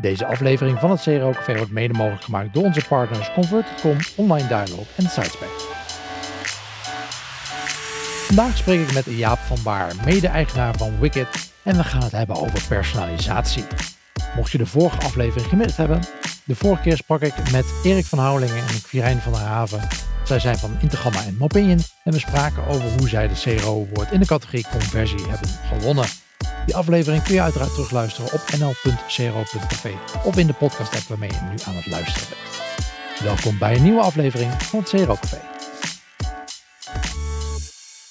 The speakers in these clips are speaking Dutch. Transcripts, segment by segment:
Deze aflevering van het CRO Café wordt mede mogelijk gemaakt door onze partners Convert.com, Online Dialog en Sidespec. Vandaag spreek ik met Jaap van Baar, mede-eigenaar van Wicked en we gaan het hebben over personalisatie. Mocht je de vorige aflevering gemist hebben, de vorige keer sprak ik met Erik van Houwelingen en Quirijn van der Haven. Zij zijn van Intergamma en Mopinion en we spraken over hoe zij de CRO-woord in de categorie conversie hebben gewonnen. Die aflevering kun je uiteraard terugluisteren op nl.cro.café of in de podcast app waarmee je nu aan het luisteren bent. Welkom bij een nieuwe aflevering van het CRO Café.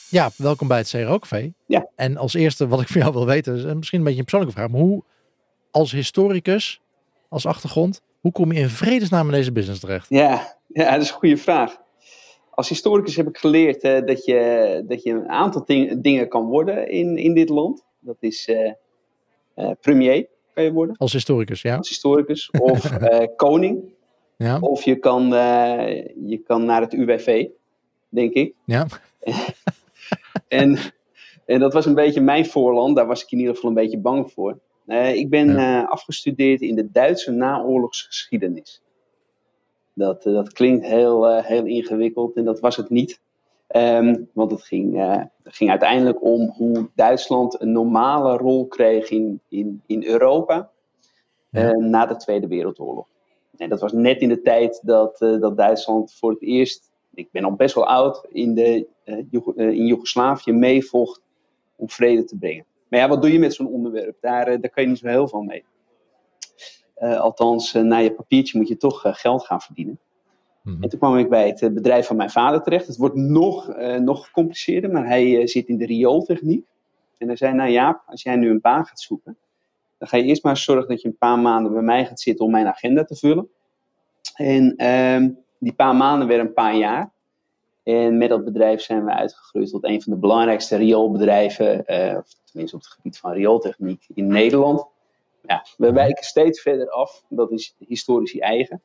Ja, welkom bij het CRO Café. Ja. En als eerste wat ik van jou wil weten, is misschien een beetje een persoonlijke vraag, maar hoe als historicus, als achtergrond, hoe kom je in vredesnaam in deze business terecht? Ja, ja dat is een goede vraag. Als historicus heb ik geleerd dat, je, dat je een aantal ding, dingen kan worden in, in dit land. Dat is uh, uh, premier, kan je worden. Als historicus, ja. Als historicus. Of koning. Ja. Of je kan, je kan naar het UWV, denk ik. Ja. en, en dat was een beetje mijn voorland. Daar was ik in ieder geval een beetje bang voor. ik ben Ja. afgestudeerd in de Duitse naoorlogsgeschiedenis. Dat, uh, dat klinkt heel, heel ingewikkeld en dat was het niet. Um, want het ging, uh, het ging uiteindelijk om hoe Duitsland een normale rol kreeg in, in, in Europa Ja. na de Tweede Wereldoorlog. En dat was net in de tijd dat, dat Duitsland voor het eerst, ik ben al best wel oud, in, de, Joeg in Joegoslavië meevocht om vrede te brengen. Maar ja, wat doe je met zo'n onderwerp? Daar, daar kan je niet zo heel veel mee. Althans, na je papiertje moet je toch geld gaan verdienen. Mhm. En toen kwam ik bij het bedrijf van mijn vader terecht. Het wordt nog, nog gecompliceerder, maar hij zit in de riooltechniek. En hij zei, nou Jaap, als jij nu een baan gaat zoeken, dan ga je eerst maar zorgen dat je een paar maanden bij mij gaat zitten om mijn agenda te vullen. En ehm, die paar maanden werden een paar jaar. En met dat bedrijf zijn we uitgegroeid tot een van de belangrijkste rioolbedrijven, of tenminste op het gebied van riooltechniek in Nederland ja, we wijken steeds verder af. Dat is historisch eigen.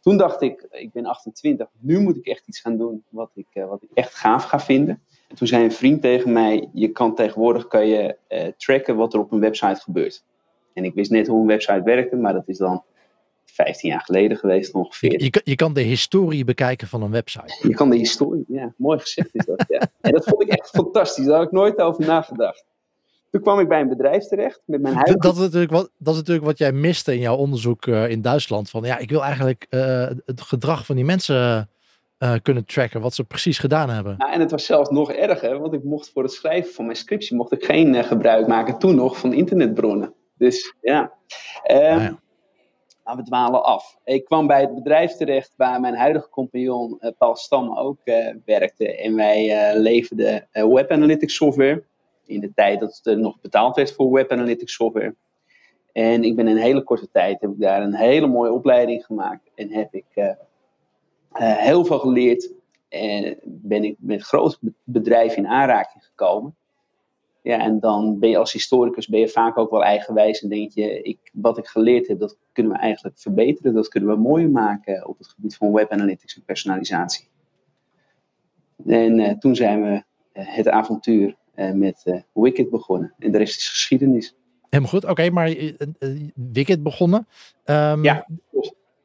Toen dacht ik, ik ben 28, nu moet ik echt iets gaan doen wat ik, uh, wat ik echt gaaf ga vinden. En toen zei een vriend tegen mij, je kan tegenwoordig kan je, uh, tracken wat er op een website gebeurt. En ik wist net hoe een website werkte, maar dat is dan 15 jaar geleden geweest ongeveer. Je, je, kan, je kan de historie bekijken van een website. Je kan de historie, ja, mooi gezegd is dat. Ja. En dat vond ik echt fantastisch, daar had ik nooit over nagedacht. Toen kwam ik bij een bedrijf terecht met mijn. Dat is natuurlijk wat, dat is natuurlijk wat jij miste in jouw onderzoek uh, in Duitsland. Van ja, ik wil eigenlijk uh, het gedrag van die mensen uh, kunnen tracken, wat ze precies gedaan hebben. Nou, en het was zelfs nog erger, want ik mocht voor het schrijven van mijn scriptie mocht ik geen gebruik maken toen nog van internetbronnen. Dus ja. Um, Ah, ja. Nou, we dwalen af. Ik kwam bij het bedrijf terecht waar mijn huidige compagnon Paul Stam ook werkte. En wij leverden web analytics software in de tijd dat er nog betaald werd voor web analytics software. En ik ben in een hele korte tijd heb ik daar een hele mooie opleiding gemaakt en heb ik uh, uh, heel veel geleerd en ben ik met grote bedrijven in aanraking gekomen. Ja, en dan ben je als historicus ben je vaak ook wel eigenwijs en denk je, ik, wat ik geleerd heb, dat kunnen we eigenlijk verbeteren, dat kunnen we mooier maken op het gebied van web analytics en personalisatie. En toen zijn we het avontuur met uh, Wicked begonnen. En de rest is geschiedenis. Helemaal goed. Oké, okay, maar uh, Wicked begonnen. Um, ja.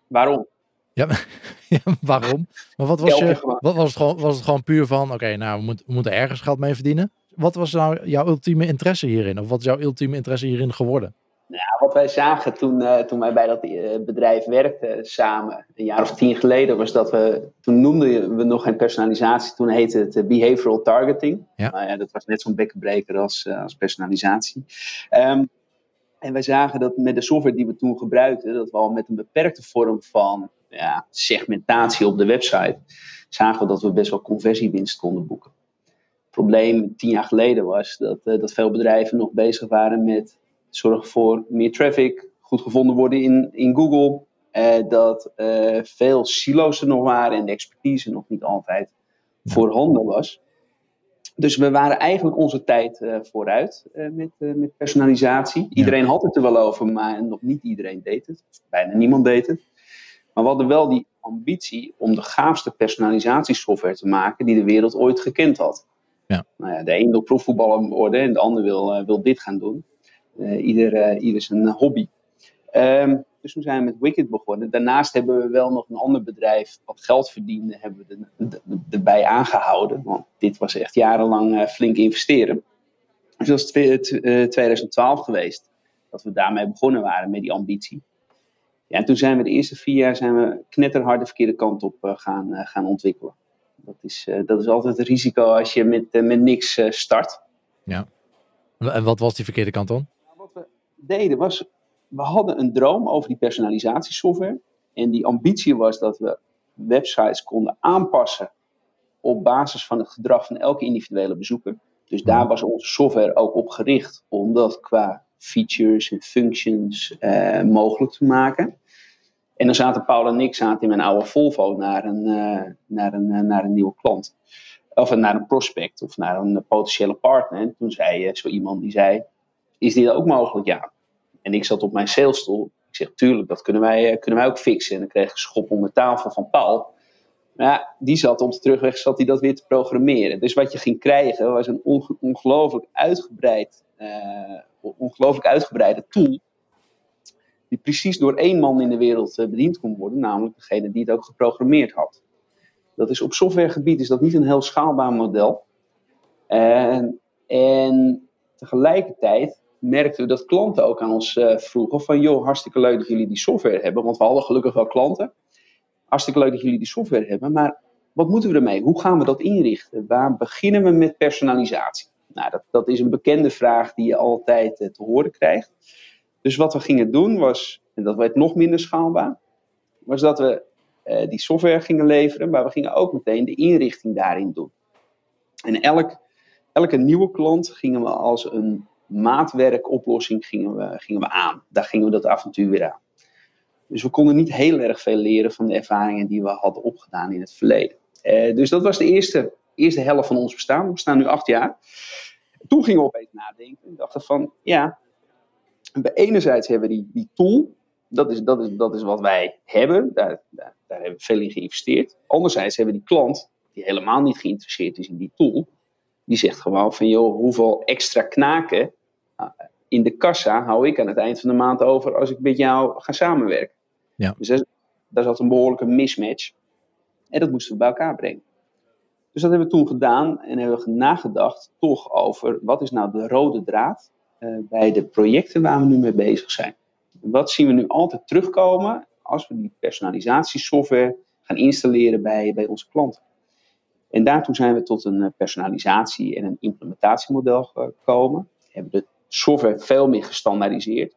Waarom? Ja, ja, waarom? Maar wat was, je, wat was, het gewoon, was het gewoon puur van, oké, okay, nou, we, moet, we, moeten ergens geld mee verdienen. Wat was nou jouw ultieme interesse hierin? Of wat is jouw ultieme interesse hierin geworden? Nou, wat wij zagen toen, uh, toen wij bij dat uh, bedrijf werkten samen, een jaar of tien geleden, was dat we, toen noemden we nog geen personalisatie, toen heette het uh, behavioral targeting. Ja. Nou ja, dat was net zo'n bekkenbreker als, als personalisatie. Um, en wij zagen dat met de software die we toen gebruikten, dat we al met een beperkte vorm van ja, segmentatie op de website, zagen we dat we best wel conversiewinst konden boeken. Het probleem tien jaar geleden was dat, dat veel bedrijven nog bezig waren met zorgen voor meer traffic, goed gevonden worden in, in Google. Eh, dat eh, veel silo's er nog waren en de expertise nog niet altijd voorhanden was. Dus we waren eigenlijk onze tijd eh, vooruit met, met personalisatie. Iedereen had het er wel over, maar nog niet iedereen deed het. Of bijna niemand deed het. Maar we hadden wel die ambitie om de gaafste personalisatiesoftware te maken die de wereld ooit gekend had. Ja. Nou ja, de een wil profvoetballer worden en de ander wil, wil dit gaan doen. Uh, ieder, uh, ieder zijn hobby. Um, Dus toen zijn we met Wicked begonnen. Daarnaast hebben we wel nog een ander bedrijf wat geld verdiende, hebben we er, erbij aangehouden. Want dit was echt jarenlang flink investeren. Dus dat is 2012 geweest dat we daarmee begonnen waren met die ambitie. Ja, en toen zijn we de eerste vier jaar zijn we knetterhard de verkeerde kant op gaan, gaan ontwikkelen. Dat is, dat is altijd het risico als je met, met niks start. Ja. En wat was die verkeerde kant dan? Deden was, we hadden een droom over die personalisatiesoftware. En die ambitie was dat we websites konden aanpassen op basis van het gedrag van elke individuele bezoeker. Dus daar was onze software ook op gericht om dat qua features en functions eh, mogelijk te maken. En dan zaten Paul en ik zaten in mijn oude Volvo naar een, uh, naar een, uh, naar een nieuwe klant of naar een prospect of naar een potentiële partner. En toen zei zo iemand die zei, is dit ook mogelijk? Ja. En ik zat op mijn salesstoel. Ik zeg, tuurlijk, dat kunnen wij, eh, kunnen wij ook fixen. En dan kreeg ik een schop onder tafel van Paul. Maar die zat op de terugweg zat hij dat weer te programmeren. Dus wat je ging krijgen was een ongelooflijk uitgebreid, uh, ongelooflijk uitgebreide tool. Die precies door één man in de wereld uh, bediend kon worden. Namelijk degene die het ook geprogrammeerd had. Dat is op softwaregebied is dat niet een heel schaalbaar model. En tegelijkertijd merkten we dat klanten ook aan ons uh, vroegen van joh, hartstikke leuk dat jullie die software hebben. Want we hadden gelukkig wel klanten. Hartstikke leuk dat jullie die software hebben, maar wat moeten we ermee? Hoe gaan we dat inrichten? Waar beginnen we met personalisatie? Nou, dat, dat is een bekende vraag die je altijd uh, te horen krijgt. Dus wat we gingen doen was, en dat werd nog minder schaalbaar, was dat we uh, die software gingen leveren, maar we gingen ook meteen de inrichting daarin doen. En elk, elke nieuwe klant gingen we als een maatwerkoplossing gingen we, gingen we aan. Daar gingen we dat avontuur weer aan. Dus we konden niet heel erg veel leren van de ervaringen die we hadden opgedaan in het verleden. Uh, dus dat was de eerste, eerste helft van ons bestaan. We bestaan nu acht jaar. Toen gingen we opeens nadenken. En dachten van, ja, enerzijds hebben we die, die tool. Dat is, dat, is, dat is wat wij hebben. Daar, daar, daar hebben we veel in geïnvesteerd. Anderzijds hebben we die klant, die helemaal niet geïnteresseerd is in die tool. Die zegt gewoon van, joh, hoeveel extra knaken nou, in de kassa hou ik aan het eind van de maand over als ik met jou ga samenwerken. Ja. Dus daar zat een behoorlijke mismatch. En dat moesten we bij elkaar brengen. Dus dat hebben we toen gedaan en hebben we nagedacht toch over wat is nou de rode draad uh, bij de projecten waar we nu mee bezig zijn. Wat zien we nu altijd terugkomen als we die personalisatiesoftware gaan installeren bij, bij onze klanten? En daartoe zijn we tot een personalisatie- en een implementatiemodel gekomen. Hebben de software veel meer gestandaardiseerd.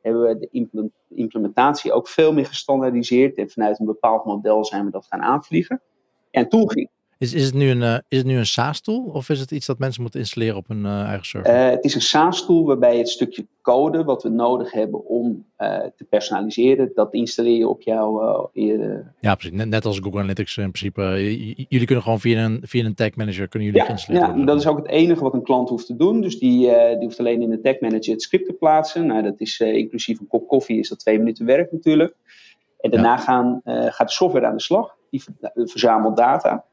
Hebben we de implementatie ook veel meer gestandaardiseerd. En vanuit een bepaald model zijn we dat gaan aanvliegen. En toen ging, is, is, het nu een, uh, is het nu een SaaS-tool of is het iets dat mensen moeten installeren op hun uh, eigen server? Uh, het is een SaaS-tool waarbij het stukje code wat we nodig hebben om te personaliseren, dat installeer je op jouw... ja, precies. Net, net, als Google Analytics in principe. jullie kunnen gewoon via een, via een tag manager kunnen jullie ja, installeren. Ja, dat is ook het enige wat een klant hoeft te doen. Dus die, die hoeft alleen in de tag manager het script te plaatsen. Nou, dat is inclusief een kop koffie, is dat twee minuten werk natuurlijk. En daarna ja. gaan, gaat de software aan de slag. Die verzamelt data.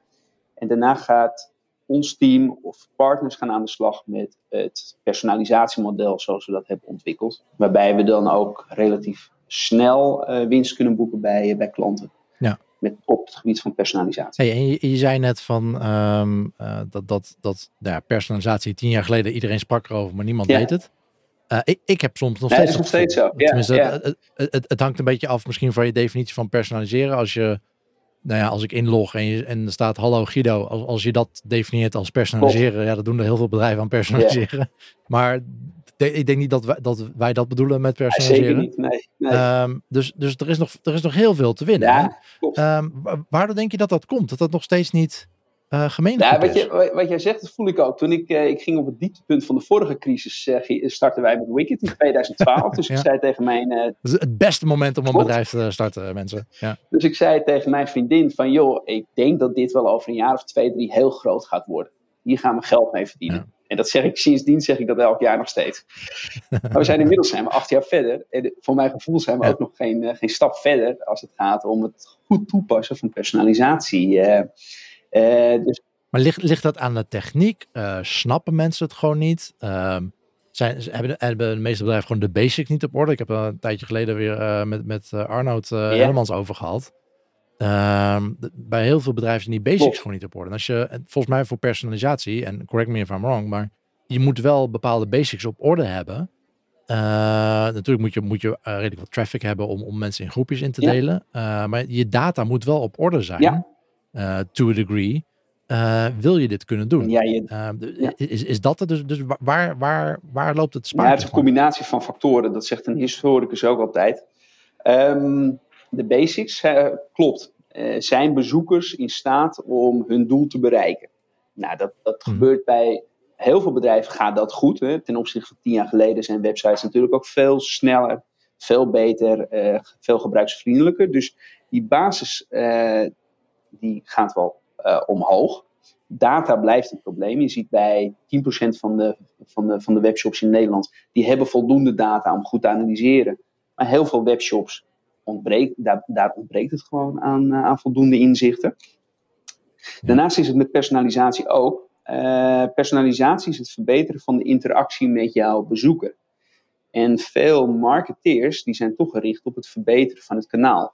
En daarna gaat ons team of partners gaan aan de slag met het personalisatiemodel zoals we dat hebben ontwikkeld. Waarbij we dan ook relatief snel uh, winst kunnen boeken bij, uh, bij klanten. Ja. Met, op het gebied van personalisatie. Hey, en je, je, zei net van um, uh, dat, dat, dat nou ja, personalisatie tien jaar geleden iedereen sprak erover, maar niemand ja. deed het. Ik, ik, heb soms nog nee, steeds. Dat is nog steeds zo. Ja. Het, het, het, het hangt een beetje af misschien van je definitie van personaliseren. Als je nou ja, als ik inlog en, je, en er staat hallo Guido, als, als je dat definieert als personaliseren, Klopt. ja, dat doen er heel veel bedrijven aan personaliseren. Yeah. Maar de, ik denk niet dat wij, dat wij dat bedoelen met personaliseren. Nee, zeker niet, nee. nee. Um, dus dus er, is nog, er is nog heel veel te winnen. Ja, um, waardoor denk je dat dat komt? Dat dat nog steeds niet uh, gemeen ja, wat, is? je, wat jij zegt, dat voel ik ook. Toen ik, uh, ik ging op het dieptepunt van de vorige crisis, uh, starten wij met Wicked in 2012. dus ja. ik zei tegen mijn... dat is het beste moment om een bedrijf te starten, mensen. Ja. Dus ik zei tegen mijn vriendin van, joh, ik denk dat dit wel over een jaar of twee, drie heel groot gaat worden. Hier gaan we geld mee verdienen. Ja. En dat zeg ik sindsdien, zeg ik dat elk jaar nog steeds. maar we zijn inmiddels zijn we acht jaar verder. En voor mijn gevoel zijn we ja. ook nog geen, geen stap verder als het gaat om het goed toepassen van personalisatie. Uh, dus maar ligt, ligt dat aan de techniek? Uh, snappen mensen het gewoon niet? Uh, zijn, hebben, hebben de meeste bedrijven gewoon de basics niet op orde. Ik heb er een tijdje geleden weer met, met Arnoud uh, Hellemans over gehad. Ehm, bij heel veel bedrijven zijn die basics gewoon niet op orde. En als je, volgens mij voor personalisatie, en correct me if I'm wrong, maar je moet wel bepaalde basics op orde hebben. Uh, natuurlijk moet je, moet je uh, redelijk wat traffic hebben om, om mensen in groepjes in te delen. Maar je data moet wel op orde zijn. Ja. To a degree. wil je dit kunnen doen? Ja, je, is, is dat het? Dus, dus waar, waar, waar loopt het spaar? Ja, het is een combinatie van factoren. Dat zegt een historicus ook altijd. Um, de basics, klopt. zijn bezoekers in staat om hun doel te bereiken? Nou, dat, dat hmm. gebeurt bij heel veel bedrijven gaat dat goed. Hè. Ten opzichte van tien jaar geleden zijn websites natuurlijk ook veel sneller, veel beter, uh, veel gebruiksvriendelijker. Dus die basis uh, die gaat wel uh, omhoog. Data blijft een probleem. Je ziet bij 10% van de, van, de, van de webshops in Nederland, die hebben voldoende data om goed te analyseren. Maar heel veel webshops ontbreekt, daar, daar ontbreekt het gewoon aan, aan voldoende inzichten. Daarnaast is het met personalisatie ook. Uh, personalisatie is het verbeteren van de interactie met jouw bezoeker. En veel marketeers die zijn toch gericht op het verbeteren van het kanaal.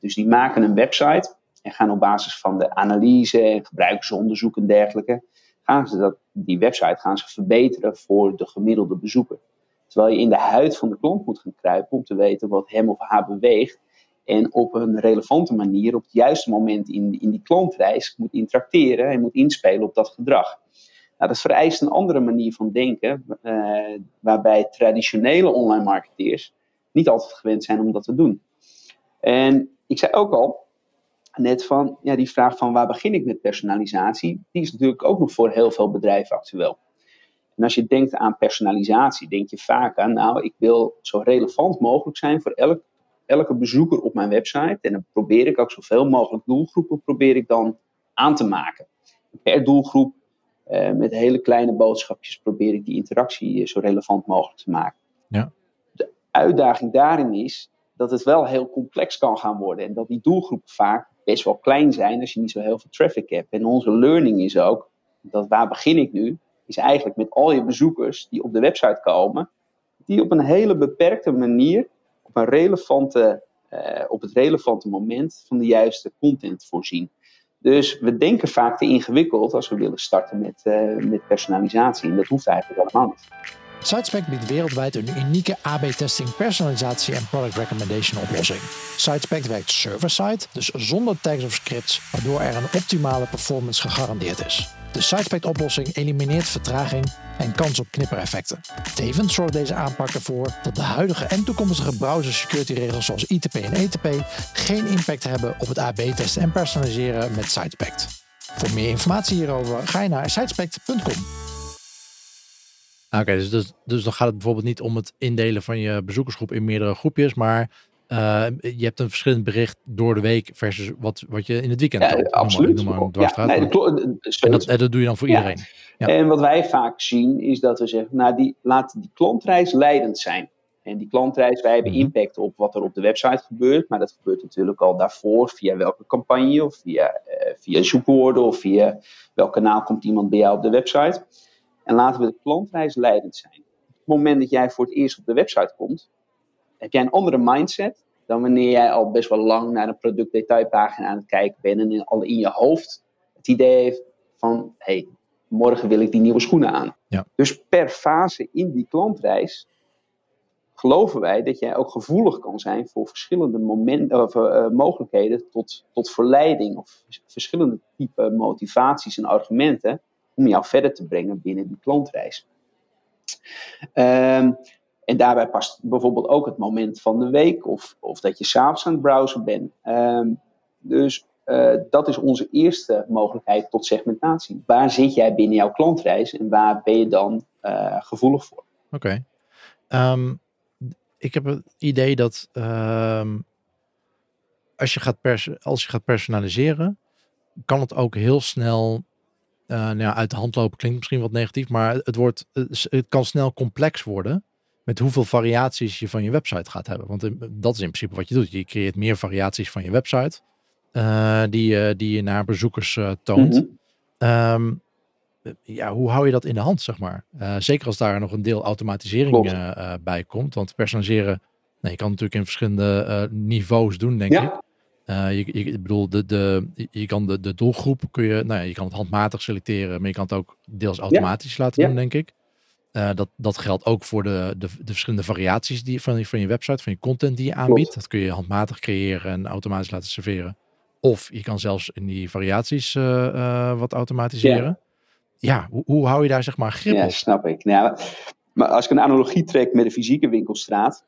Dus die maken een website en gaan op basis van de analyse en gebruikersonderzoek en dergelijke, gaan ze dat, die website gaan ze verbeteren voor de gemiddelde bezoeker. Terwijl je in de huid van de klant moet gaan kruipen om te weten wat hem of haar beweegt en op een relevante manier op het juiste moment in, in die klantreis moet interacteren en moet inspelen op dat gedrag. Nou, dat vereist een andere manier van denken, uh, waarbij traditionele online marketeers niet altijd gewend zijn om dat te doen. En ik zei ook al, net van, ja, die vraag van waar begin ik met personalisatie, die is natuurlijk ook nog voor heel veel bedrijven actueel. En als je denkt aan personalisatie, denk je vaak aan, nou, ik wil zo relevant mogelijk zijn voor elk elke bezoeker op mijn website. En dan probeer ik ook zoveel mogelijk doelgroepen probeer ik dan aan te maken. Per doelgroep, eh, met hele kleine boodschapjes, probeer ik die interactie eh, zo relevant mogelijk te maken. Ja. De uitdaging daarin is dat het wel heel complex kan gaan worden. En dat die doelgroepen vaak best wel klein zijn als je niet zo heel veel traffic hebt. En onze learning is ook, dat waar begin ik nu, is eigenlijk met al je bezoekers die op de website komen, die op een hele beperkte manier een relevante, uh, op het relevante moment van de juiste content voorzien. Dus we denken vaak te ingewikkeld als we willen starten met, uh, met personalisatie. En dat hoeft eigenlijk allemaal niet. Sitespec biedt wereldwijd een unieke AB-testing, personalisatie en product recommendation oplossing. Sitespec werkt server-side, dus zonder tags of scripts, waardoor er een optimale performance gegarandeerd is. De Sitespec oplossing elimineert vertraging en kans op knippereffecten. Tevens zorgt deze aanpak ervoor dat de huidige en toekomstige browser security regels zoals ITP en ETP geen impact hebben op het AB-testen en personaliseren met Sitespec. Voor meer informatie hierover ga je naar sitespect.com. Oké, dus, dus, dus, dan gaat het bijvoorbeeld niet om het indelen van je bezoekersgroep in meerdere groepjes, maar uh, je hebt een verschillend bericht door de week versus wat, wat je in het weekend ja, absoluut. Noem maar, ja, nee, en dat, dat doe je dan voor iedereen. Ja. En wat wij vaak zien is dat we zeggen, nou die, laat die klantreis leidend zijn. En die klantreis, wij hebben mhm. impact op wat er op de website gebeurt, maar dat gebeurt natuurlijk al daarvoor via welke campagne of via, uh, via zoekwoorden of via welk kanaal komt iemand bij jou op de website. En laten we de klantreis leidend zijn. Op het moment dat jij voor het eerst op de website komt, heb jij een andere mindset dan wanneer jij al best wel lang naar een productdetailpagina aan het kijken bent en al in je hoofd het idee heeft van, hey, morgen wil ik die nieuwe schoenen aan. Ja. Dus per fase in die klantreis geloven wij dat jij ook gevoelig kan zijn voor verschillende momenten, of, uh, mogelijkheden tot, tot verleiding of verschillende type motivaties en argumenten om jou verder te brengen binnen die klantreis. Um, en daarbij past bijvoorbeeld ook het moment van de week of, of dat je s'avonds aan het browsen bent. Um, dus uh, dat is onze eerste mogelijkheid tot segmentatie. Waar zit jij binnen jouw klantreis en waar ben je dan uh, gevoelig voor? Oké. Um, ik heb het idee dat als, je gaat als je gaat personaliseren, kan het ook heel snel uh, nou ja, uit de hand lopen. Klinkt misschien wat negatief, maar het, wordt, het kan snel complex worden met hoeveel variaties je van je website gaat hebben. Want dat is in principe wat je doet. Je creëert meer variaties van je website uh, die, die je naar bezoekers uh, toont. Mm ja, hoe hou je dat in de hand, zeg maar? zeker als daar nog een deel automatisering bij komt. Want personaliseren, nou, je kan natuurlijk in verschillende niveaus doen, denk ik. Uh, je, je, ik bedoel, de, de, je kan de, de doelgroep kun je, nou ja, je kan het handmatig selecteren, maar je kan het ook deels automatisch laten doen, denk ik. Uh, dat, dat geldt ook voor de, de, de verschillende variaties die, van, van je website, van je content die je aanbiedt. Dat kun je handmatig creëren en automatisch laten serveren. Of je kan zelfs in die variaties uh, wat automatiseren. Ja, hoe, hoe, hou je daar zeg maar grip ja, op? snap ik. Nou, maar als ik een analogie trek met de fysieke winkelstraat,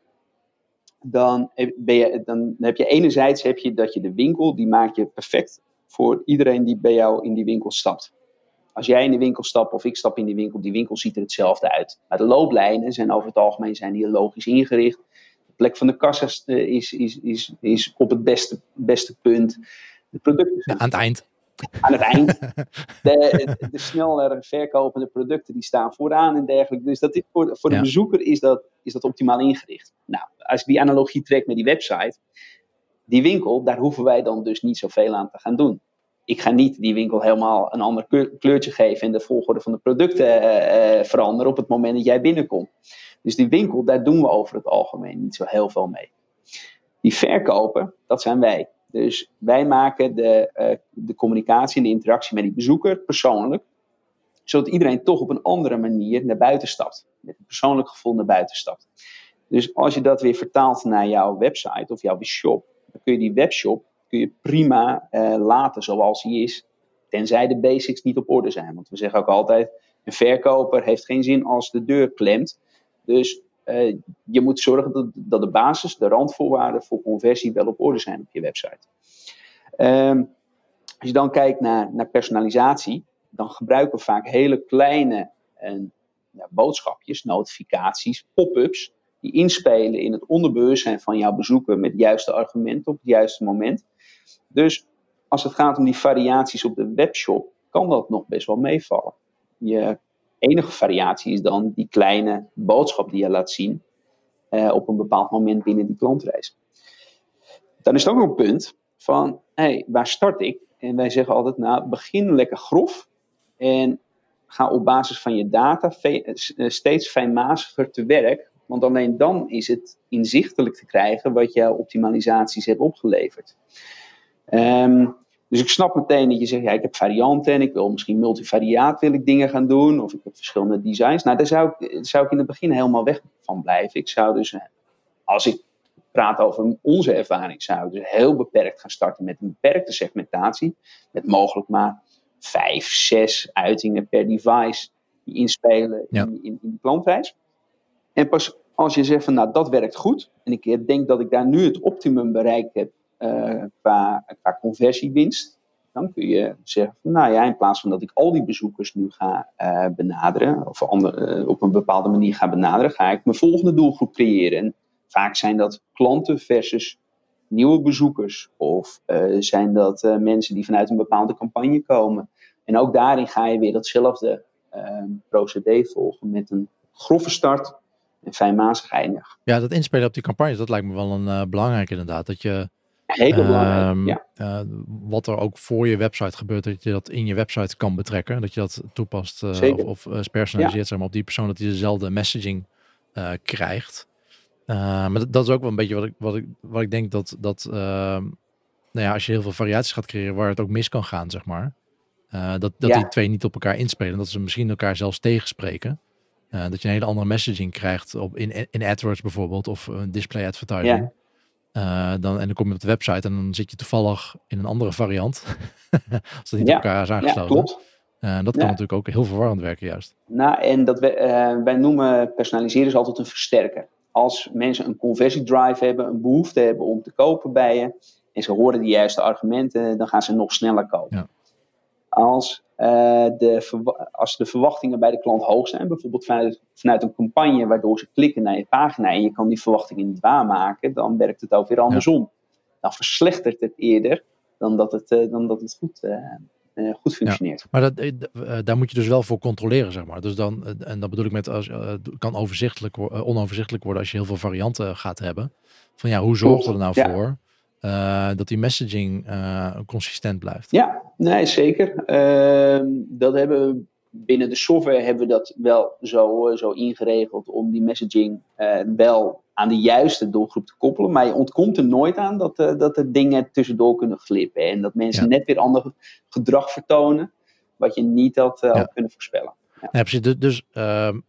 dan heb, ben je, dan heb je enerzijds heb je dat je de winkel, die maak je perfect voor iedereen die bij jou in die winkel stapt. Als jij in de winkel stapt of ik stap in die winkel, die winkel ziet er hetzelfde uit. Maar de looplijnen zijn over het algemeen zijn die logisch ingericht. De plek van de kassa is, is, is, is op het beste, beste punt. De producten zijn aan het eind aan het eind. De, de sneller verkopende producten die staan vooraan en dergelijke. Dus dat is voor, voor de bezoeker is dat, is dat optimaal ingericht. Nou, als ik die analogie trek met die website, die winkel, daar hoeven wij dan dus niet zoveel aan te gaan doen. Ik ga niet die winkel helemaal een ander kleurtje geven en de volgorde van de producten uh, veranderen op het moment dat jij binnenkomt. Dus die winkel, daar doen we over het algemeen niet zo heel veel mee. Die verkoper, dat zijn wij. Dus wij maken de, uh, de communicatie en de interactie met die bezoeker persoonlijk, zodat iedereen toch op een andere manier naar buiten stapt. Met een persoonlijk gevoel naar buiten stapt. Dus als je dat weer vertaalt naar jouw website of jouw shop, dan kun je die webshop kun je prima uh, laten zoals hij is. Tenzij de basics niet op orde zijn. Want we zeggen ook altijd, een verkoper heeft geen zin als de deur klemt. Dus uh, je moet zorgen dat, de basis, de randvoorwaarden voor conversie wel op orde zijn op je website. Um, als je dan kijkt naar, naar personalisatie, dan gebruiken we vaak hele kleine en, ja, boodschapjes, notificaties, pop-ups, die inspelen in het onderbewustzijn van jouw bezoeker met de juiste argumenten op het juiste moment. Dus als het gaat om die variaties op de webshop, kan dat nog best wel meevallen. Je enige variatie is dan die kleine boodschap die je laat zien uh, op een bepaald moment binnen die klantreis. Dan is het ook een punt van, hey, waar start ik? En wij zeggen altijd, nou, begin lekker grof en ga op basis van je data eh, steeds fijnmaziger te werk. Want alleen dan is het inzichtelijk te krijgen wat jouw optimalisaties hebben opgeleverd. Um, dus ik snap meteen dat je zegt, ja, ik heb varianten en ik wil misschien multivariaat wil ik dingen gaan doen. Of ik heb verschillende designs. Nou, daar zou ik, zou ik in het begin helemaal weg van blijven. Ik zou dus, als ik praat over onze ervaring, zou ik dus heel beperkt gaan starten met een beperkte segmentatie. Met mogelijk maar vijf, zes uitingen per device die inspelen in, in, in de klantreis. En pas als je zegt van, nou, dat werkt goed. En ik denk dat ik daar nu het optimum bereikt heb uh, qua, qua conversiewinst. Dan kun je zeggen, van, nou ja, in plaats van dat ik al die bezoekers nu ga uh, benaderen, of uh, op een bepaalde manier ga benaderen, ga ik mijn volgende doelgroep creëren. En vaak zijn dat klanten versus nieuwe bezoekers, of zijn dat mensen die vanuit een bepaalde campagne komen. En ook daarin ga je weer datzelfde procedé volgen met een grove start en fijnmazig eindig. Ja, dat inspelen op die campagnes, dat lijkt me wel een belangrijk inderdaad. Dat je Hele belangrijk, um, ja. Uh, wat er ook voor je website gebeurt, dat je dat in je website kan betrekken. Dat je dat toepast uh, of, of uh, personaliseert ja. zeg maar, op die persoon, dat hij dezelfde messaging krijgt. maar dat, dat, is ook wel een beetje wat ik, wat ik, wat ik denk dat, dat ehm, nou ja, als je heel veel variaties gaat creëren, waar het ook mis kan gaan, zeg maar. dat dat ja. die twee niet op elkaar inspelen. Dat ze misschien elkaar zelfs tegenspreken. dat je een hele andere messaging krijgt op, in, in AdWords bijvoorbeeld, of een display advertising. Uh, dan, en dan kom je op de website en dan zit je toevallig in een andere variant. Als dat niet ja. op elkaar is aangesloten. Ja, klopt. Uh, dat kan ja. natuurlijk ook heel verwarrend werken juist. Nou, en dat we, uh, wij noemen personaliseren is altijd een versterker. Als mensen een conversiedrive hebben, een behoefte hebben om te kopen bij je, en ze horen de juiste argumenten, dan gaan ze nog sneller kopen. Als uh, de, als de verwachtingen bij de klant hoog zijn, bijvoorbeeld vanuit, vanuit een campagne waardoor ze klikken naar je pagina en je kan die verwachtingen niet waarmaken, dan werkt het ook weer andersom. Ja. Dan verslechtert het eerder dan dat het, uh, dan dat het goed, uh, goed functioneert. Ja, maar dat, daar moet je dus wel voor controleren, zeg maar. Dus dan, en dat bedoel ik met, als, kan overzichtelijk, onoverzichtelijk worden als je heel veel varianten gaat hebben. Van ja, hoe zorgen we er nou ja. voor uh, dat die messaging uh, consistent blijft. Ja, nee, zeker. Uh, dat hebben we binnen de software hebben we dat wel zo, zo ingeregeld om die messaging wel aan de juiste doelgroep te koppelen. Maar je ontkomt er nooit aan dat, dat er dingen tussendoor kunnen glippen. En dat mensen net weer ander gedrag vertonen, wat je niet had, had kunnen voorspellen. Ja. Ja, precies. Dus, dus ehm,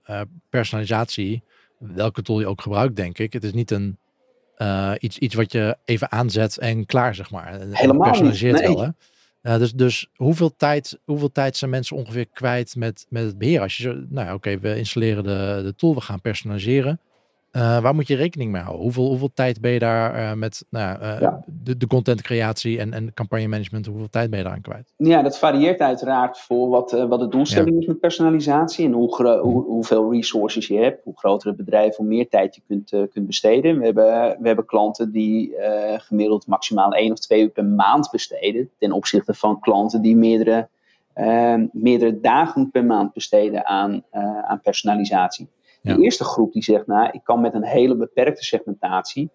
personalisatie, welke tool je ook gebruikt, denk ik. Het is niet een uh, iets, iets wat je even aanzet en klaar, zeg maar. Helemaal personaliseert wel, hè? Uh, dus, dus hoeveel tijd, hoeveel tijd zijn mensen ongeveer kwijt met, met het beheer? Als je zo, nou ja, oké, we installeren de, de tool, we gaan personaliseren. Uh, waar moet je rekening mee houden? Hoeveel, hoeveel tijd ben je daar uh, met nou, uh, ja. de, de contentcreatie en, en campagne management, hoeveel tijd ben je daaraan kwijt? Ja, dat varieert uiteraard voor wat, wat de doelstelling ja. is met personalisatie en hoe hoe, hoeveel resources je hebt, hoe groter het bedrijf, hoe meer tijd je kunt, kunt besteden. We hebben, we hebben klanten die gemiddeld maximaal één of twee uur per maand besteden, ten opzichte van klanten die meerdere, meerdere dagen per maand besteden aan, aan personalisatie. De eerste groep die zegt, nou, ik kan met een hele beperkte segmentatie,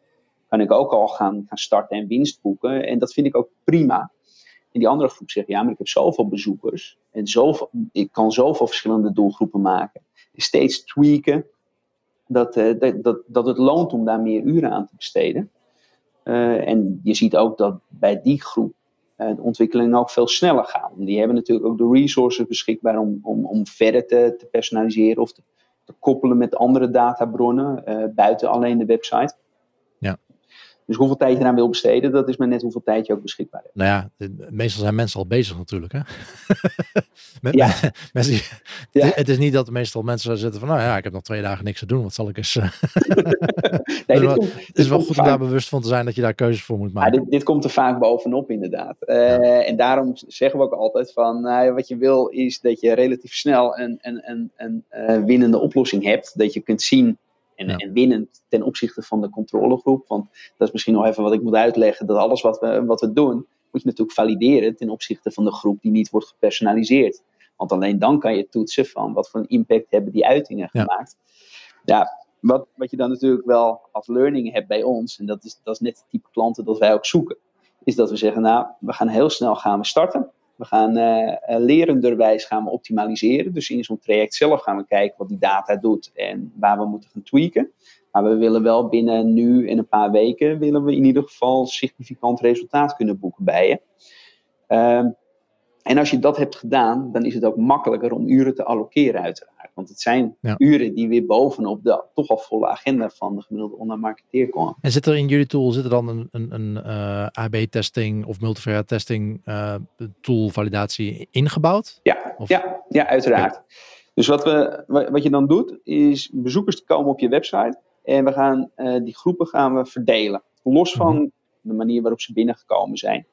kan ik ook al gaan, gaan starten en winst boeken. En dat vind ik ook prima. En die andere groep zegt, ja, maar ik heb zoveel bezoekers en zoveel, ik kan zoveel verschillende doelgroepen maken. steeds tweaken dat, uh, dat, dat, dat het loont om daar meer uren aan te besteden. Uh, en je ziet ook dat bij die groep uh, de ontwikkelingen ook veel sneller gaan. Die hebben natuurlijk ook de resources beschikbaar om, om, om verder te, te personaliseren of te koppelen met andere databronnen uh, buiten alleen de website. Dus hoeveel tijd je eraan wil besteden, dat is maar net hoeveel tijd je ook beschikbaar hebt. Nou ja, meestal zijn mensen al bezig natuurlijk. Hè? Met, ja. mensen, ja. Het is niet dat meestal mensen zitten van, nou ja, ik heb nog twee dagen niks te doen, wat zal ik eens... Eh, nee, komt, het is wel goed om daar bewust van te zijn dat je daar keuzes voor moet maken. Ja, dit, dit komt er vaak bovenop inderdaad. Uh, en daarom zeggen we ook altijd van, uh, wat je wil is dat je relatief snel een, een, een, een uh, winnende oplossing hebt. Dat je kunt zien en, ja. en, winnend ten opzichte van de controlegroep. Want dat is misschien nog even wat ik moet uitleggen. Dat alles wat we, wat we doen, moet je natuurlijk valideren ten opzichte van de groep die niet wordt gepersonaliseerd. Want alleen dan kan je toetsen van wat voor een impact hebben die uitingen ja. gemaakt. Ja, wat, wat je dan natuurlijk wel als learning hebt bij ons, en dat is, dat is net het type klanten dat wij ook zoeken, is dat we zeggen, nou, we gaan heel snel gaan we starten. We gaan uh, lerenderwijs gaan we optimaliseren. Dus in zo'n traject zelf gaan we kijken wat die data doet en waar we moeten gaan tweaken. Maar we willen wel binnen nu en een paar weken willen we in ieder geval significant resultaat kunnen boeken bij je. Um, en als je dat hebt gedaan, dan is het ook makkelijker om uren te allokeren uiteraard. Want het zijn ja. uren die weer bovenop de toch al volle agenda van de gemiddelde online marketeer komen. En zit er in jullie tool zit er dan een, een, een uh, AB-testing of multivariate testing uh, tool validatie ingebouwd? Ja, ja, ja uiteraard. Okay. Dus wat, we, wat je dan doet, is bezoekers komen op je website en we gaan uh, die groepen gaan we verdelen. Los van mm -hmm. de manier waarop ze binnengekomen zijn.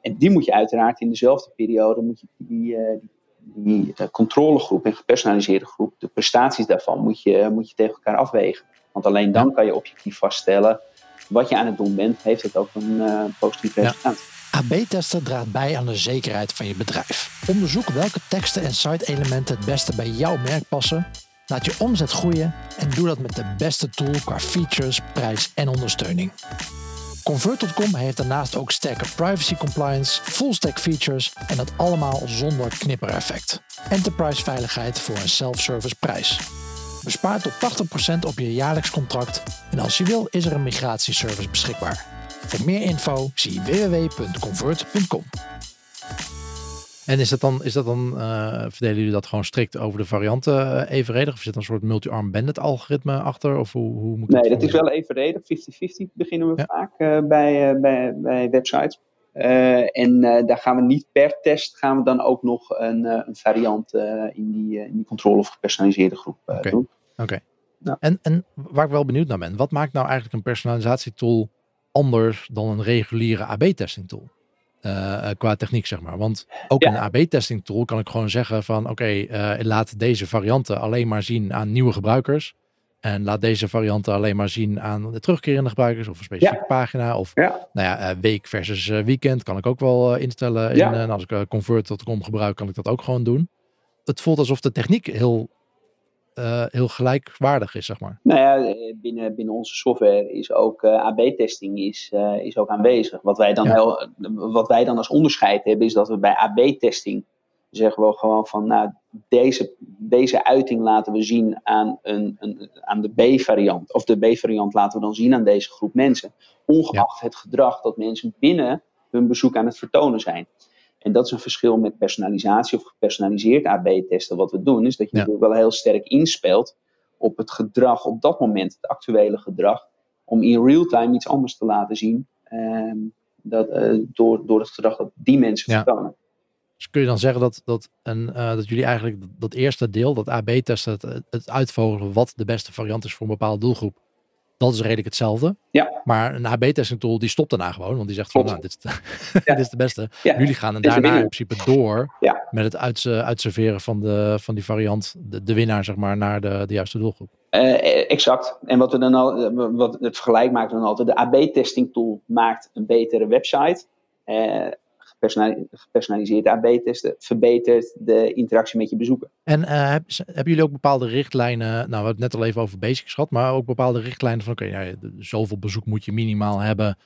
En die moet je uiteraard in dezelfde periode, moet je die, uh, die, die uh, controlegroep en gepersonaliseerde groep, de prestaties daarvan, moet je, moet je tegen elkaar afwegen. Want alleen dan kan je objectief vaststellen wat je aan het doen bent, heeft het ook een uh, positief resultaat. Ja. AB-testen draagt bij aan de zekerheid van je bedrijf. Onderzoek welke teksten en site-elementen het beste bij jouw merk passen. Laat je omzet groeien en doe dat met de beste tool qua features, prijs en ondersteuning. Convert.com heeft daarnaast ook sterke privacy compliance, full stack features en dat allemaal zonder knippereffect. Enterprise veiligheid voor een self-service prijs. Bespaar tot 80% op je jaarlijks contract en als je wil is er een migratieservice beschikbaar. Voor meer info zie www.convert.com. En is dat dan, is dat dan uh, verdelen jullie dat gewoon strikt over de varianten uh, evenredig? Of zit er een soort multi-arm bandit algoritme achter? Of hoe, hoe moet nee, dat is wel evenredig. 50-50 beginnen we ja. vaak uh, bij, bij, bij websites. en daar gaan we niet per test, gaan we dan ook nog een, een variant in, die, in die controle of gepersonaliseerde groep okay. doen. Oké. Okay. Ja. En, en waar ik wel benieuwd naar ben, wat maakt nou eigenlijk een personalisatietool anders dan een reguliere AB-testing tool? Uh, qua techniek, zeg maar. Want ook ja. in een AB-testing tool kan ik gewoon zeggen van oké, okay, uh, laat deze varianten alleen maar zien aan nieuwe gebruikers. En laat deze varianten alleen maar zien aan de terugkerende gebruikers of een specifieke ja. pagina. Of ja. nou ja, week versus weekend kan ik ook wel instellen. In, en als ik convert.com gebruik, kan ik dat ook gewoon doen. Het voelt alsof de techniek heel uh, heel gelijkwaardig is, zeg maar. Nou ja, binnen, binnen onze software is ook uh, AB-testing is, uh, is ook aanwezig. Wat wij, dan ja. heel, wat wij dan als onderscheid hebben, is dat we bij AB-testing zeggen we gewoon van, nou, deze, deze uiting laten we zien aan, een, een aan de B-variant. Of de B-variant laten we dan zien aan deze groep mensen. Ongeacht het gedrag dat mensen binnen hun bezoek aan het vertonen zijn. En dat is een verschil met personalisatie of gepersonaliseerd AB-testen. Wat we doen, is dat je ja. wel heel sterk inspeelt op het gedrag op dat moment, het actuele gedrag, om in real time iets anders te laten zien ehm, dat, uh, door, door het gedrag dat die mensen ja. vertonen. Dus kun je dan zeggen dat, dat, en, uh, dat jullie eigenlijk dat eerste deel, dat AB-testen, het, het uitvogelen wat de beste variant is voor een bepaalde doelgroep, dat is redelijk hetzelfde. Ja. Maar een AB-testing tool die stopt daarna gewoon, want die zegt van, nou, dit is de, dit is de beste. Jullie gaan en daarna in principe door ja. met het uit, uitserveren van, de, van die variant, de, de winnaar zeg maar, naar de, de juiste doelgroep. Uh, exact. En wat we dan al, wat het vergelijk maakt dan altijd, de AB-testing tool maakt een betere website. Uh, gepersonaliseerd AB-testen verbetert de interactie met je bezoeker. En uh, hebben jullie ook bepaalde richtlijnen? Nou, we hebben het net al even over basics gehad, maar ook bepaalde richtlijnen van: oké, okay, ja, zoveel bezoek moet je minimaal hebben.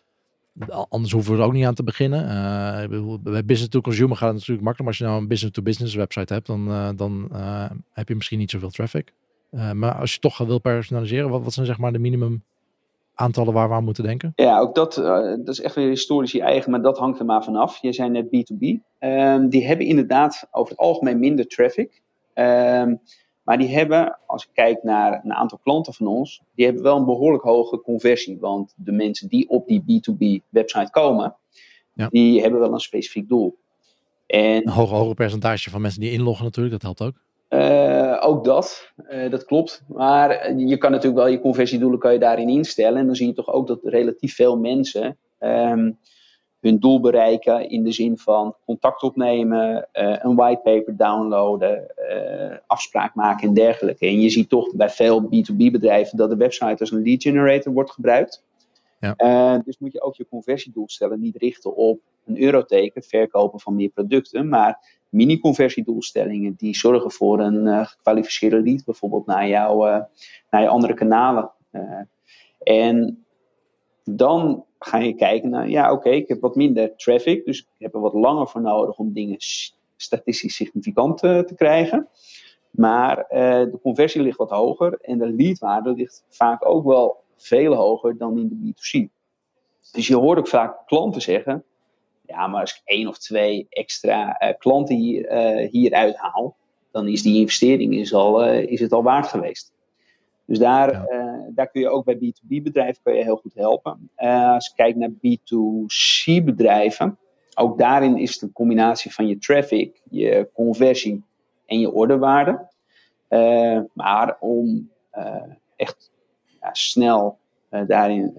Anders hoeven we er ook niet aan te beginnen. Uh, bij business to consumer gaat het natuurlijk makkelijk. Maar als je nou een business to business website hebt, dan, dan heb je misschien niet zoveel traffic. maar als je toch wil personaliseren, wat, wat zijn zeg maar de minimum aantallen waar we aan moeten denken? Ja, ook dat, uh, dat is echt weer historisch je eigen, maar dat hangt er maar vanaf. Je zijn net B2B. Um, die hebben inderdaad over het algemeen minder traffic. Um, maar die hebben, als ik kijk naar een aantal klanten van ons, die hebben wel een behoorlijk hoge conversie. Want de mensen die op die B2B website komen, ja. die hebben wel een specifiek doel. En, een hoger, hoger percentage van mensen die inloggen natuurlijk, dat helpt ook. Uh, ook dat, uh, dat klopt. Maar je kan natuurlijk wel je conversiedoelen kan je daarin instellen. En dan zie je toch ook dat relatief veel mensen um, hun doel bereiken in de zin van contact opnemen, uh, een whitepaper downloaden, afspraak maken en dergelijke. En je ziet toch bij veel B2B bedrijven dat de website als een lead generator wordt gebruikt. Ja. dus moet je ook je conversiedoelstellen niet richten op een euroteken, verkopen van meer producten, maar mini-conversiedoelstellingen die zorgen voor een uh, gekwalificeerde lead, bijvoorbeeld naar, jou, uh, naar je andere kanalen. Uh, en dan ga je kijken naar, ja oké, ik heb wat minder traffic, dus ik heb er wat langer voor nodig om dingen statistisch significant te krijgen. Maar de conversie ligt wat hoger en de leadwaarde ligt vaak ook wel veel hoger dan in de B2C. Dus je hoort ook vaak klanten zeggen, ja, maar als ik één of twee extra uh, klanten hier, uh, hieruit haal, dan is die investering is al, uh, is het al waard geweest. Dus daar, ja. daar kun je ook bij B2B bedrijven kun je heel goed helpen. als je kijkt naar B2C bedrijven, ook daarin is het een combinatie van je traffic, je conversie en je orderwaarde. maar om echt ja, snel daarin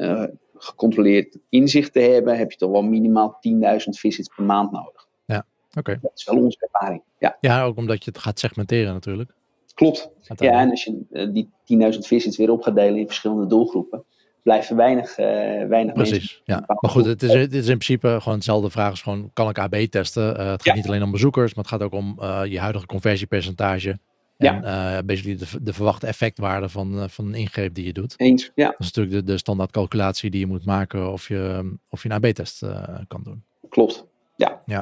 gecontroleerd inzicht te hebben, heb je toch wel minimaal 10.000 visits per maand nodig. Ja, oké. Dat is wel onze ervaring. Ja. ja, ook omdat je het gaat segmenteren natuurlijk. Klopt. Ja, en als je uh, die 10.000 visits weer op gaat delen in verschillende doelgroepen, blijven weinig, uh, weinig Precies, ja. Maar goed, het is, het is in principe gewoon hetzelfde vraag. Is gewoon, kan ik AB testen? Uh, het gaat ja. niet alleen om bezoekers, maar het gaat ook om je huidige conversiepercentage. En ja. uh, basically de, de verwachte effectwaarde van, uh, van een ingreep die je doet. Eens, ja. Dat is natuurlijk de, de standaard calculatie die je moet maken of je, of je een AB-test uh, kan doen. Klopt, ja. Ja,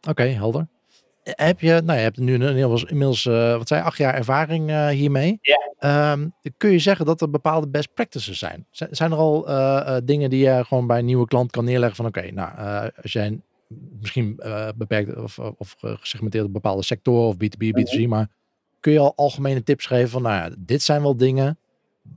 oké, okay, helder. Heb je, nou, je hebt nu inmiddels, inmiddels wat zei acht jaar ervaring hiermee. Ja. Um, kun je zeggen dat er bepaalde best practices zijn? Z zijn er al dingen die je gewoon bij een nieuwe klant kan neerleggen van oké, okay, nou, als jij misschien beperkt of, of gesegmenteerd op bepaalde sectoren of B2B, B2C, mm -hmm. maar kun je al algemene tips geven van, nou ja, dit zijn wel dingen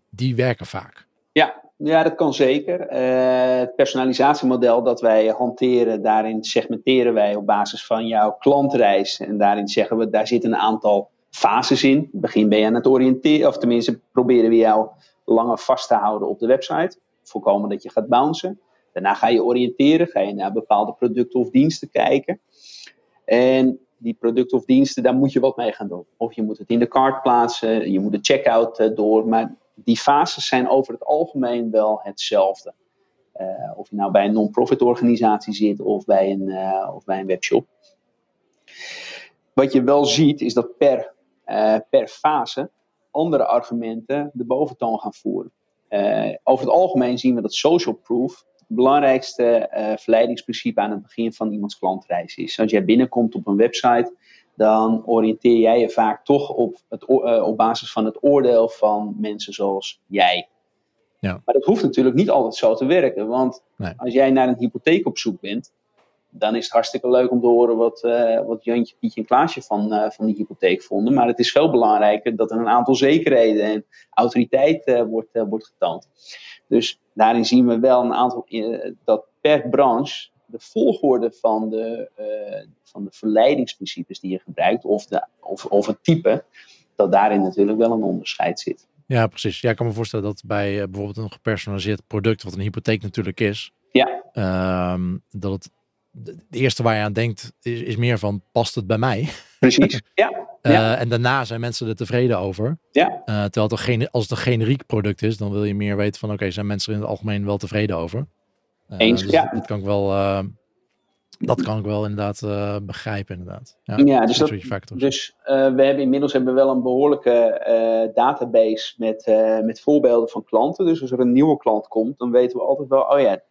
die werken vaak? Ja, ja dat kan zeker. Uh, het personalisatiemodel dat wij hanteren, daarin segmenteren wij op basis van jouw klantreis. En daarin zeggen we, daar zitten een aantal fases in. Begin ben je aan het oriënteren, of tenminste proberen we jou langer vast te houden op de website. Voorkomen dat je gaat bouncen. Daarna ga je oriënteren, ga je naar bepaalde producten of diensten kijken. En die producten of diensten, daar moet je wat mee gaan doen. Of je moet het in de cart plaatsen, je moet de checkout uh, door. Maar die fases zijn over het algemeen wel hetzelfde. Uh, of je nou bij een non-profit organisatie zit of bij een, uh, of bij een webshop. Wat je wel ziet is dat per, per fase andere argumenten de boventoon gaan voeren. over het algemeen zien we dat social proof belangrijkste uh, verleidingsprincipe aan het begin van iemands klantreis is. Als jij binnenkomt op een website, dan oriënteer jij je vaak toch op, het, op basis van het oordeel van mensen zoals jij. Ja. Maar dat hoeft natuurlijk niet altijd zo te werken. Want als jij naar een hypotheek op zoek bent, dan is het hartstikke leuk om te horen wat, uh, wat Jantje, Pietje en Klaasje van, uh, van die hypotheek vonden. Maar het is veel belangrijker dat er een aantal zekerheden en autoriteit uh, wordt, wordt getoond. Dus daarin zien we wel een aantal, dat per branche de volgorde van de, van de verleidingsprincipes die je gebruikt, of, de, of, of het type, dat daarin natuurlijk wel een onderscheid zit. Ja, precies. Ja, ik kan me voorstellen dat bij bijvoorbeeld een gepersonaliseerd product, wat een hypotheek natuurlijk is, ja. Um, dat het de eerste waar je aan denkt is, is meer van, past het bij mij? Precies, ja. Uh, en daarna zijn mensen er tevreden over. Ja. Uh, terwijl het geen, als het een generiek product is, dan wil je meer weten van, oké, zijn mensen er in het algemeen wel tevreden over? Uh, Eens, dus ja. Dat kan ik wel, dat kan ik wel inderdaad begrijpen, inderdaad. Ja, ja dus, dat, dus we hebben inmiddels hebben we wel een behoorlijke database met, met voorbeelden van klanten. Dus als er een nieuwe klant komt, dan weten we altijd wel, oh ja,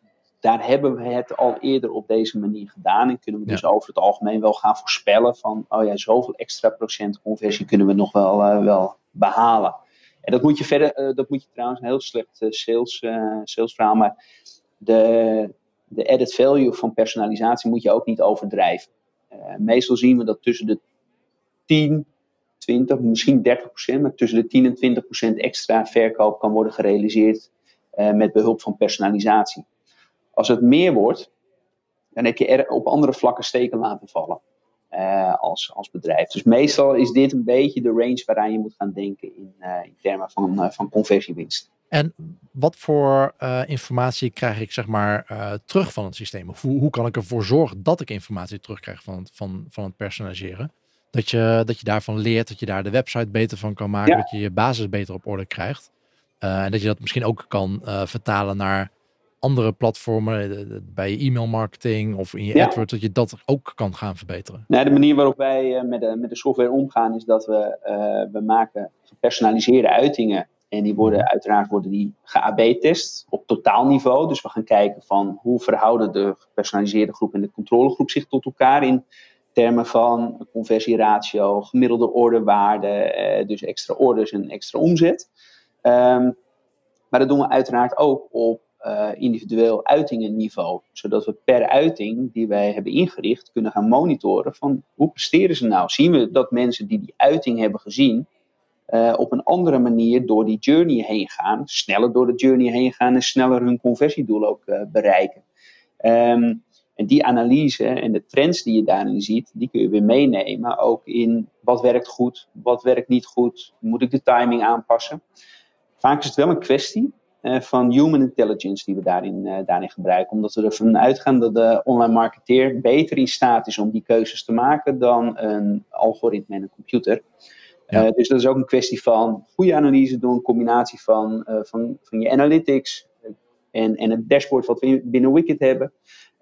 daar hebben we het al eerder op deze manier gedaan. En kunnen we dus over het algemeen wel gaan voorspellen van, oh ja, zoveel extra procent conversie kunnen we nog wel, uh, wel behalen. En dat moet je verder, uh, dat moet je trouwens een heel slecht uh, sales, sales verhaal, maar de, de added value van personalisatie moet je ook niet overdrijven. meestal zien we dat tussen de 10, 20, misschien 30 procent, maar tussen de 10 en 20 procent extra verkoop kan worden gerealiseerd met behulp van personalisatie. Als het meer wordt, dan heb je er op andere vlakken steken laten vallen uh, als, als bedrijf. Dus meestal is dit een beetje de range waaraan je moet gaan denken in, uh, in termen van, uh, van conversiewinst. En wat voor informatie krijg ik zeg maar terug van het systeem? Of hoe, hoe kan ik ervoor zorgen dat ik informatie terugkrijg van het, van, van het personaliseren? Dat je, dat je daarvan leert, dat je daar de website beter van kan maken, ja. dat je je basis beter op orde krijgt. en dat je dat misschien ook kan vertalen naar andere platformen, eh, bij je e-mail marketing of in je ja. AdWords, dat je dat ook kan gaan verbeteren? Nou, de manier waarop wij eh, met, de, met de software omgaan is dat we, uh, we maken gepersonaliseerde uitingen. En die worden mhm. uiteraard worden die ge-AB-test op totaalniveau. Dus we gaan kijken van hoe verhouden de gepersonaliseerde groep en de controlegroep zich tot elkaar in termen van conversieratio, gemiddelde orderwaarde, dus extra orders en extra omzet. Um, maar dat doen we uiteraard ook op uh, individueel uitingenniveau. Zodat we per uiting die wij hebben ingericht kunnen gaan monitoren van hoe presteren ze nou? Zien we dat mensen die die uiting hebben gezien uh, op een andere manier door die journey heen gaan, sneller door de journey heen gaan en sneller hun conversiedoel ook uh, bereiken. Um, en die analyse en de trends die je daarin ziet, die kun je weer meenemen. Ook in wat werkt goed, wat werkt niet goed, moet ik de timing aanpassen. Vaak is het wel een kwestie van human intelligence die we daarin, uh, daarin gebruiken. Omdat we ervan uitgaan dat de online marketeer beter in staat is om die keuzes te maken dan een algoritme en een computer. Ja. Uh, dus dat is ook een kwestie van goede analyse doen, een combinatie van, van, van je analytics en, en het dashboard wat we binnen Wicked hebben.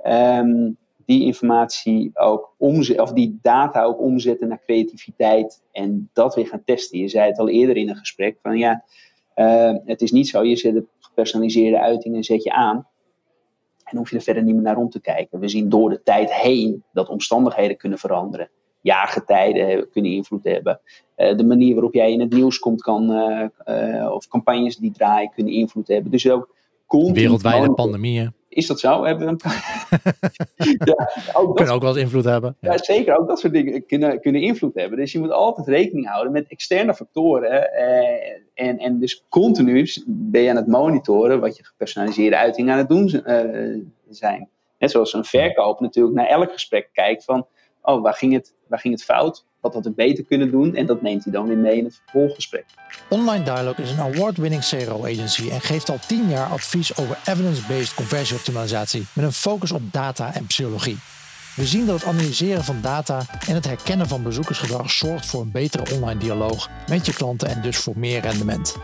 Um, die informatie ook omzetten, of die data ook omzetten naar creativiteit en dat weer gaan testen. Je zei het al eerder in een gesprek van ja, uh, het is niet zo, je zet de gepersonaliseerde uitingen zet je aan. En hoef je er verder niet meer naar om te kijken. We zien door de tijd heen dat omstandigheden kunnen veranderen. Jaargetijden kunnen invloed hebben. Uh, de manier waarop jij in het nieuws komt kan, uh, of campagnes die draaien kunnen invloed hebben. Dus ook Wereldwijde pandemieën. Is dat zo? Hebben we ja, ook kunnen ook wel eens invloed hebben. Ja. ja. zeker. Ook dat soort dingen kunnen, kunnen invloed hebben. Dus je moet altijd rekening houden met externe factoren. Eh, en, en dus continu ben je aan het monitoren wat je gepersonaliseerde uitingen aan het doen uh, zijn. Net zoals een verkoop natuurlijk naar elk gesprek kijkt van... Oh, waar ging het, waar ging het fout? Wat had ik beter kunnen doen? En dat neemt hij dan weer mee in het vervolggesprek. Online Dialog is een award-winning CRO agency en geeft al 10 jaar advies over evidence-based conversieoptimalisatie met een focus op data en psychologie. We zien dat het analyseren van data en het herkennen van bezoekersgedrag zorgt voor een betere online dialoog met je klanten en dus voor meer rendement.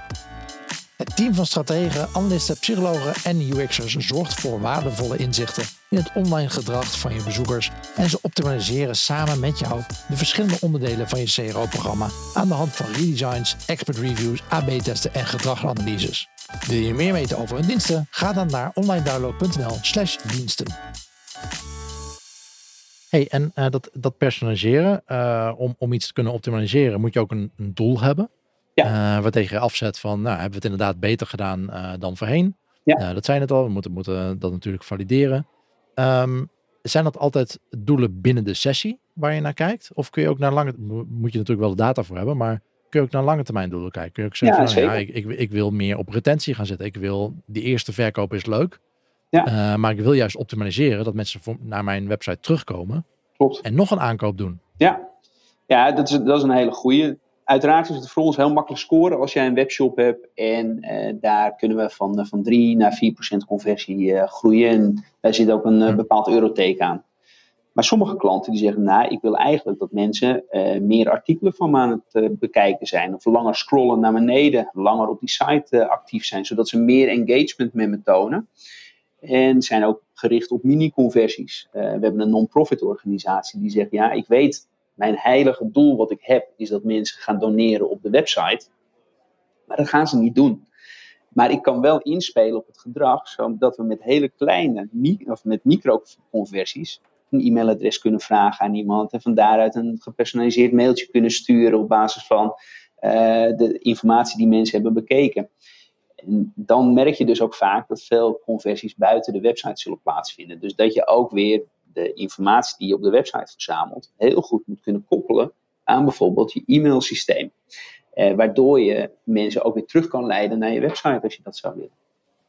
Het team van strategen, analisten, psychologen en UX'ers zorgt voor waardevolle inzichten in het online gedrag van je bezoekers en ze optimaliseren samen met jou de verschillende onderdelen van je CRO-programma aan de hand van redesigns, expert reviews, AB-testen en gedragsanalyses. Wil je meer weten over hun diensten? Ga dan naar onlinedownload.nl/diensten. Hey, en dat, dat personaliseren, om, om iets te kunnen optimaliseren, moet je ook een, een doel hebben. Ja. Uh, wat tegen je afzet van, nou, hebben we het inderdaad beter gedaan dan voorheen? Ja. dat zijn het al, we moeten, moeten dat natuurlijk valideren. Um, zijn dat altijd doelen binnen de sessie waar je naar kijkt? Of kun je ook naar lange, moet je natuurlijk wel de data voor hebben, maar kun je ook naar lange termijn doelen kijken? Kun je ook zeggen, ja, van, ja ik, ik, ik, wil meer op retentie gaan zitten. Ik wil, die eerste verkoop is leuk, ja. Uh, maar ik wil juist optimaliseren dat mensen voor, naar mijn website terugkomen. Klopt. En nog een aankoop doen. Ja, ja dat, is, dat is een hele goede uiteraard is het voor ons heel makkelijk scoren als jij een webshop hebt. En uh, daar kunnen we van, uh, van 3 naar 4 procent conversie uh, groeien. En daar zit ook een bepaald euroteken aan. Maar sommige klanten die zeggen, nou, ik wil eigenlijk dat mensen meer artikelen van me aan het bekijken zijn. Of langer scrollen naar beneden, langer op die site actief zijn, zodat ze meer engagement met me tonen. En zijn ook gericht op mini-conversies. we hebben een non-profit organisatie die zegt, ja, ik weet mijn heilige doel wat ik heb, is dat mensen gaan doneren op de website. Maar dat gaan ze niet doen. Maar ik kan wel inspelen op het gedrag, zodat we met hele kleine, of met microconversies, een e-mailadres kunnen vragen aan iemand en van daaruit een gepersonaliseerd mailtje kunnen sturen op basis van uh, de informatie die mensen hebben bekeken. En dan merk je dus ook vaak dat veel conversies buiten de website zullen plaatsvinden. Dus dat je ook weer de informatie die je op de website verzamelt heel goed moet kunnen koppelen aan bijvoorbeeld je e-mailsysteem. Eh, waardoor je mensen ook weer terug kan leiden naar je website als je dat zou willen.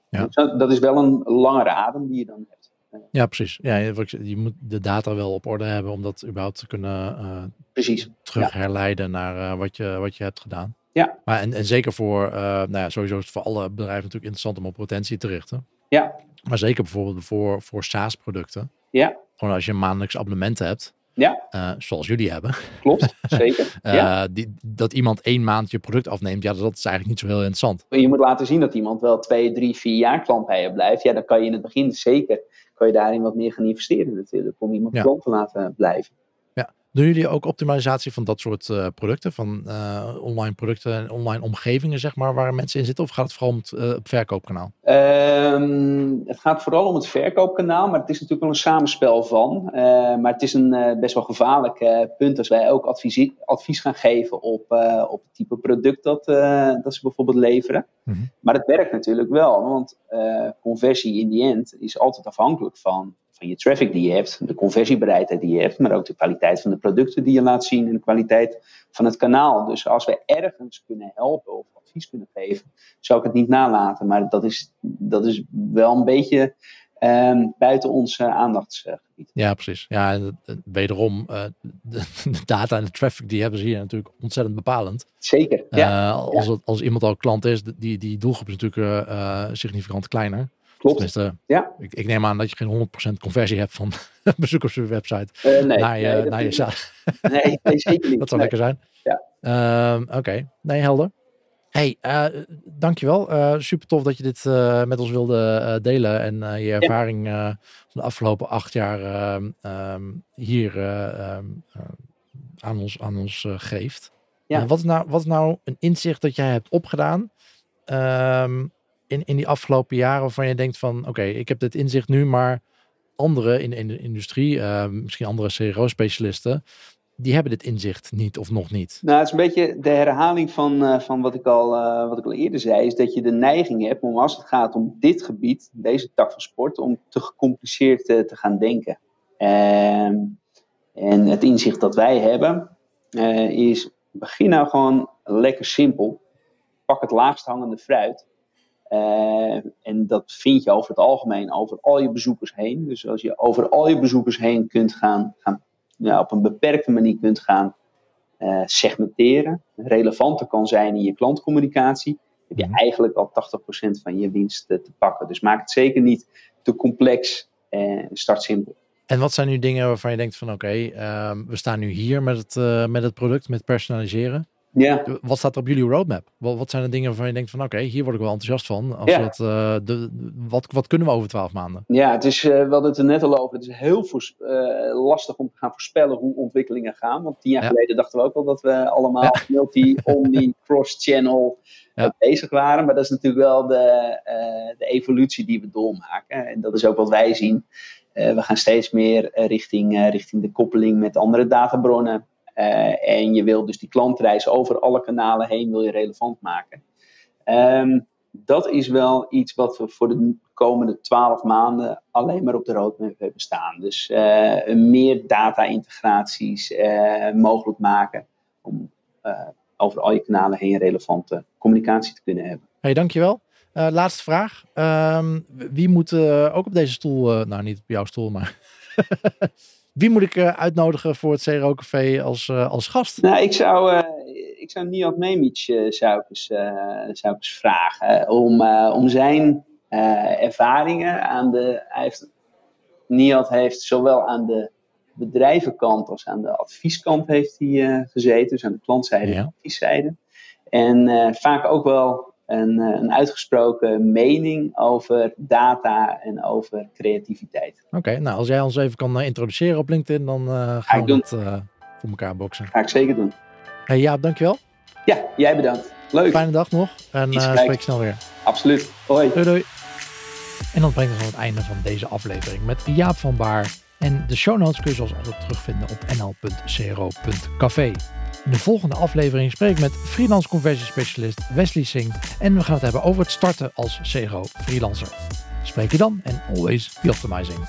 Ja. Dus dat is wel een langere adem die je dan hebt. Eh, ja, precies. Ja, je moet de data wel op orde hebben om dat überhaupt te kunnen uh, precies. terug herleiden naar uh, wat, je, wat je hebt gedaan. Ja. Maar en, en zeker voor, nou ja, sowieso is het voor alle bedrijven natuurlijk interessant om op potentie te richten. Ja. Maar zeker bijvoorbeeld voor, voor SaaS-producten. Ja. Gewoon als je een maandelijks abonnement hebt. Ja. Uh, zoals jullie hebben. Klopt, zeker. uh, ja. die, dat iemand één maand je product afneemt, ja, dat is eigenlijk niet zo heel interessant. Je moet laten zien dat iemand wel twee, drie, vier jaar klant bij je blijft. Ja, dan kan je in het begin zeker kan je daarin wat meer gaan investeren natuurlijk. Om iemand ja. klant te laten blijven. Doen jullie ook optimalisatie van dat soort uh, producten, van uh, online producten en online omgevingen, zeg maar, waar mensen in zitten? Of gaat het vooral om het, uh, het verkoopkanaal? Um, het gaat vooral om het verkoopkanaal, maar het is natuurlijk wel een samenspel van. maar het is een best wel gevaarlijk punt als wij ook advies, advies gaan geven op, op het type product dat, dat ze bijvoorbeeld leveren. Mm -hmm. Maar het werkt natuurlijk wel, want conversie in die end is altijd afhankelijk van van je traffic die je hebt, de conversiebereidheid die je hebt, maar ook de kwaliteit van de producten die je laat zien en de kwaliteit van het kanaal. Dus als we ergens kunnen helpen of advies kunnen geven, zou ik het niet nalaten. Maar dat is, dat is wel een beetje um, buiten ons uh, aandachtsgebied. Ja, precies. Ja, en wederom, uh, de, de, data en de traffic die hebben ze hier natuurlijk ontzettend bepalend. Zeker. Ja. Uh, als, ja. als iemand al klant is, die, die doelgroep is natuurlijk significant kleiner. Klopt. ja. Ik, ik, neem aan dat je geen 100% conversie hebt van bezoekers op je website uh, nee, naar je, nee, naar je nee, nee, zeker niet. dat zou lekker zijn. Ja. Uh, Oké, okay. nee, helder. Hey, uh, dankjewel. Uh, super tof dat je dit uh, met ons wilde delen en je ervaring van de afgelopen acht jaar ehm, hier ehm, aan ons, aan ons geeft. Ja. wat, is nou, wat is nou een inzicht dat jij hebt opgedaan? Um, in, in die afgelopen jaren waarvan je denkt van oké, ik heb dit inzicht nu, maar anderen in, in de industrie, uh, misschien andere CRO-specialisten, die hebben dit inzicht niet of nog niet. Nou, het is een beetje de herhaling van, uh, van wat, ik al, uh, wat ik al eerder zei, is dat je de neiging hebt om als het gaat om dit gebied, deze tak van sport, om te gecompliceerd te, gaan denken. Uh, en het inzicht dat wij hebben eh, is, begin nou gewoon lekker simpel. Pak het laagst hangende fruit uh, en dat vind je over het algemeen over al je bezoekers heen. Dus als je over al je bezoekers heen kunt gaan, gaan ja, op een beperkte manier kunt gaan uh, segmenteren, relevanter kan zijn in je klantcommunicatie, heb je mhm. eigenlijk al 80% van je winst te, te pakken. Dus maak het zeker niet te complex en start simpel. En wat zijn nu dingen waarvan je denkt van oké, okay, uh, we staan nu hier met het, met het product, met personaliseren. Ja. Wat staat er op jullie roadmap? Wat, wat zijn de dingen waarvan je denkt van oké, hier word ik wel enthousiast van. Als ja. uh, de, wat, wat kunnen we over twaalf maanden? Ja, het is, uh, we hadden het er net al over, het is heel uh, lastig om te gaan voorspellen hoe ontwikkelingen gaan. Want tien jaar ja. geleden dachten we ook al dat we allemaal ja. multi, omni, cross-channel bezig waren. Maar dat is natuurlijk wel de, de evolutie die we doormaken. En dat is ook wat wij zien. we gaan steeds meer richting, richting de koppeling met andere databronnen. En je wil dus die klantreis over alle kanalen heen wil je relevant maken. Ehm, dat is wel iets wat we voor de komende twaalf maanden alleen maar op de roadmap hebben staan. Dus meer data-integraties mogelijk maken om over al je kanalen heen relevante communicatie te kunnen hebben. Hey, dankjewel. Uh, laatste vraag. Ehm, wie moet uh, ook op deze stoel, uh, nou niet op jouw stoel, maar wie moet ik uitnodigen voor het CRO Café als, als gast? Nou, ik zou, ik zou Nihat Memic zou ik eens, zou ik eens vragen om, om zijn ervaringen aan de. Hij heeft, Nihat heeft zowel aan de bedrijvenkant als aan de advieskant heeft hij gezeten, dus aan de klantzijde en de advieszijde. En vaak ook wel een, eh, een uitgesproken mening over data en over creativiteit. Oké, nou als jij ons even kan eh, introduceren op LinkedIn, dan uh, gaan we het voor elkaar boksen. Ga ik zeker doen. Hey Jaap, dankjewel. Ja, jij bedankt. Leuk. Fijne dag nog en uh, spreek snel weer. Absoluut. Hoi. Doei doei. En dan brengt ons aan het einde van deze aflevering met Jaap van Baar. En de show notes kun je zoals altijd terugvinden op nl.cro.café. In de volgende aflevering spreek ik met freelance conversiespecialist Wesley Singh en we gaan het hebben over het starten als CRO freelancer. Spreek je dan en always be optimizing.